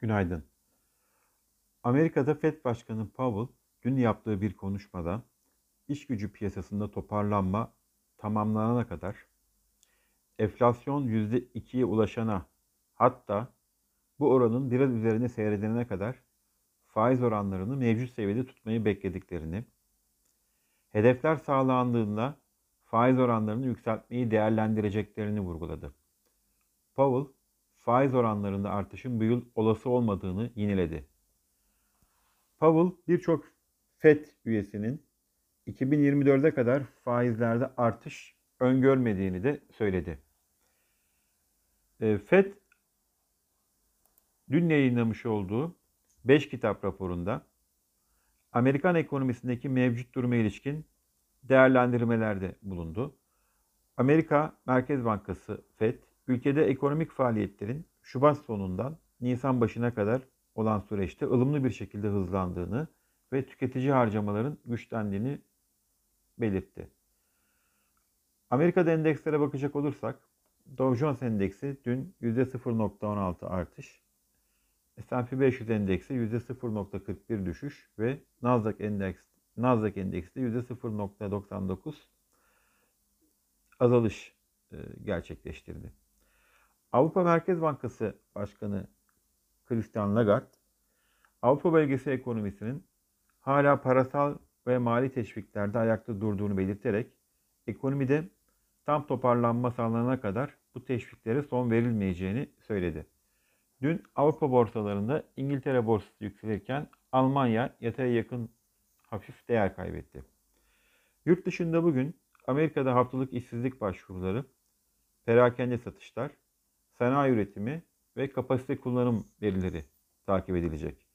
Günaydın. Amerika'da Fed Başkanı Powell dün yaptığı bir konuşmada iş gücü piyasasında toparlanma tamamlanana kadar enflasyon %2'ye ulaşana hatta bu oranın biraz üzerine seyredene kadar faiz oranlarını mevcut seviyede tutmayı beklediklerini, hedefler sağlandığında faiz oranlarını yükseltmeyi değerlendireceklerini vurguladı. Powell, faiz oranlarında artışın bu yıl olası olmadığını yineledi. Powell birçok FED üyesinin 2024'e kadar faizlerde artış öngörmediğini de söyledi. E, FED dün yayınlamış olduğu 5 kitap raporunda Amerikan ekonomisindeki mevcut duruma ilişkin değerlendirmelerde bulundu. Amerika Merkez Bankası FED ülkede ekonomik faaliyetlerin Şubat sonundan Nisan başına kadar olan süreçte ılımlı bir şekilde hızlandığını ve tüketici harcamaların güçlendiğini belirtti. Amerika'da endekslere bakacak olursak Dow Jones Endeksi dün %0.16 artış, S&P 500 Endeksi %0.41 düşüş ve Nasdaq Endeks Nasdaq Endeksi de %0.99 azalış e, gerçekleştirdi. Avrupa Merkez Bankası Başkanı Christian Lagarde, Avrupa bölgesi ekonomisinin hala parasal ve mali teşviklerde ayakta durduğunu belirterek ekonomide tam toparlanma sağlanana kadar bu teşviklere son verilmeyeceğini söyledi. Dün Avrupa borsalarında İngiltere borsası yükselirken Almanya yataya yakın hafif değer kaybetti. Yurt dışında bugün Amerika'da haftalık işsizlik başvuruları, perakende satışlar, sanayi üretimi ve kapasite kullanım verileri takip edilecek.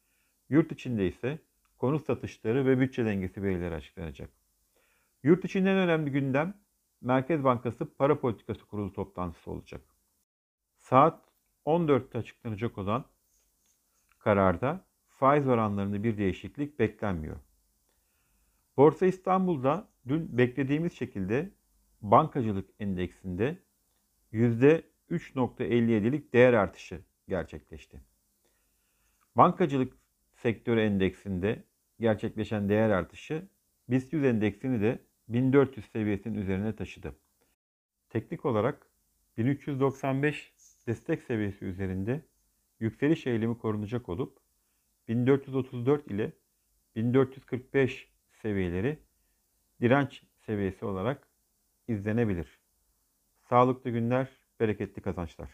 Yurt içinde ise konut satışları ve bütçe dengesi verileri açıklanacak. Yurt içinden önemli gündem Merkez Bankası Para Politikası Kurulu toplantısı olacak. Saat 14'te açıklanacak olan kararda faiz oranlarında bir değişiklik beklenmiyor. Borsa İstanbul'da dün beklediğimiz şekilde bankacılık endeksinde %3.57'lik değer artışı gerçekleşti. Bankacılık sektörü endeksinde gerçekleşen değer artışı BIST 100 endeksini de 1400 seviyesinin üzerine taşıdı. Teknik olarak 1395 destek seviyesi üzerinde yükseliş eğilimi korunacak olup 1434 ile 1445 seviyeleri direnç seviyesi olarak izlenebilir. Sağlıklı günler, bereketli kazançlar.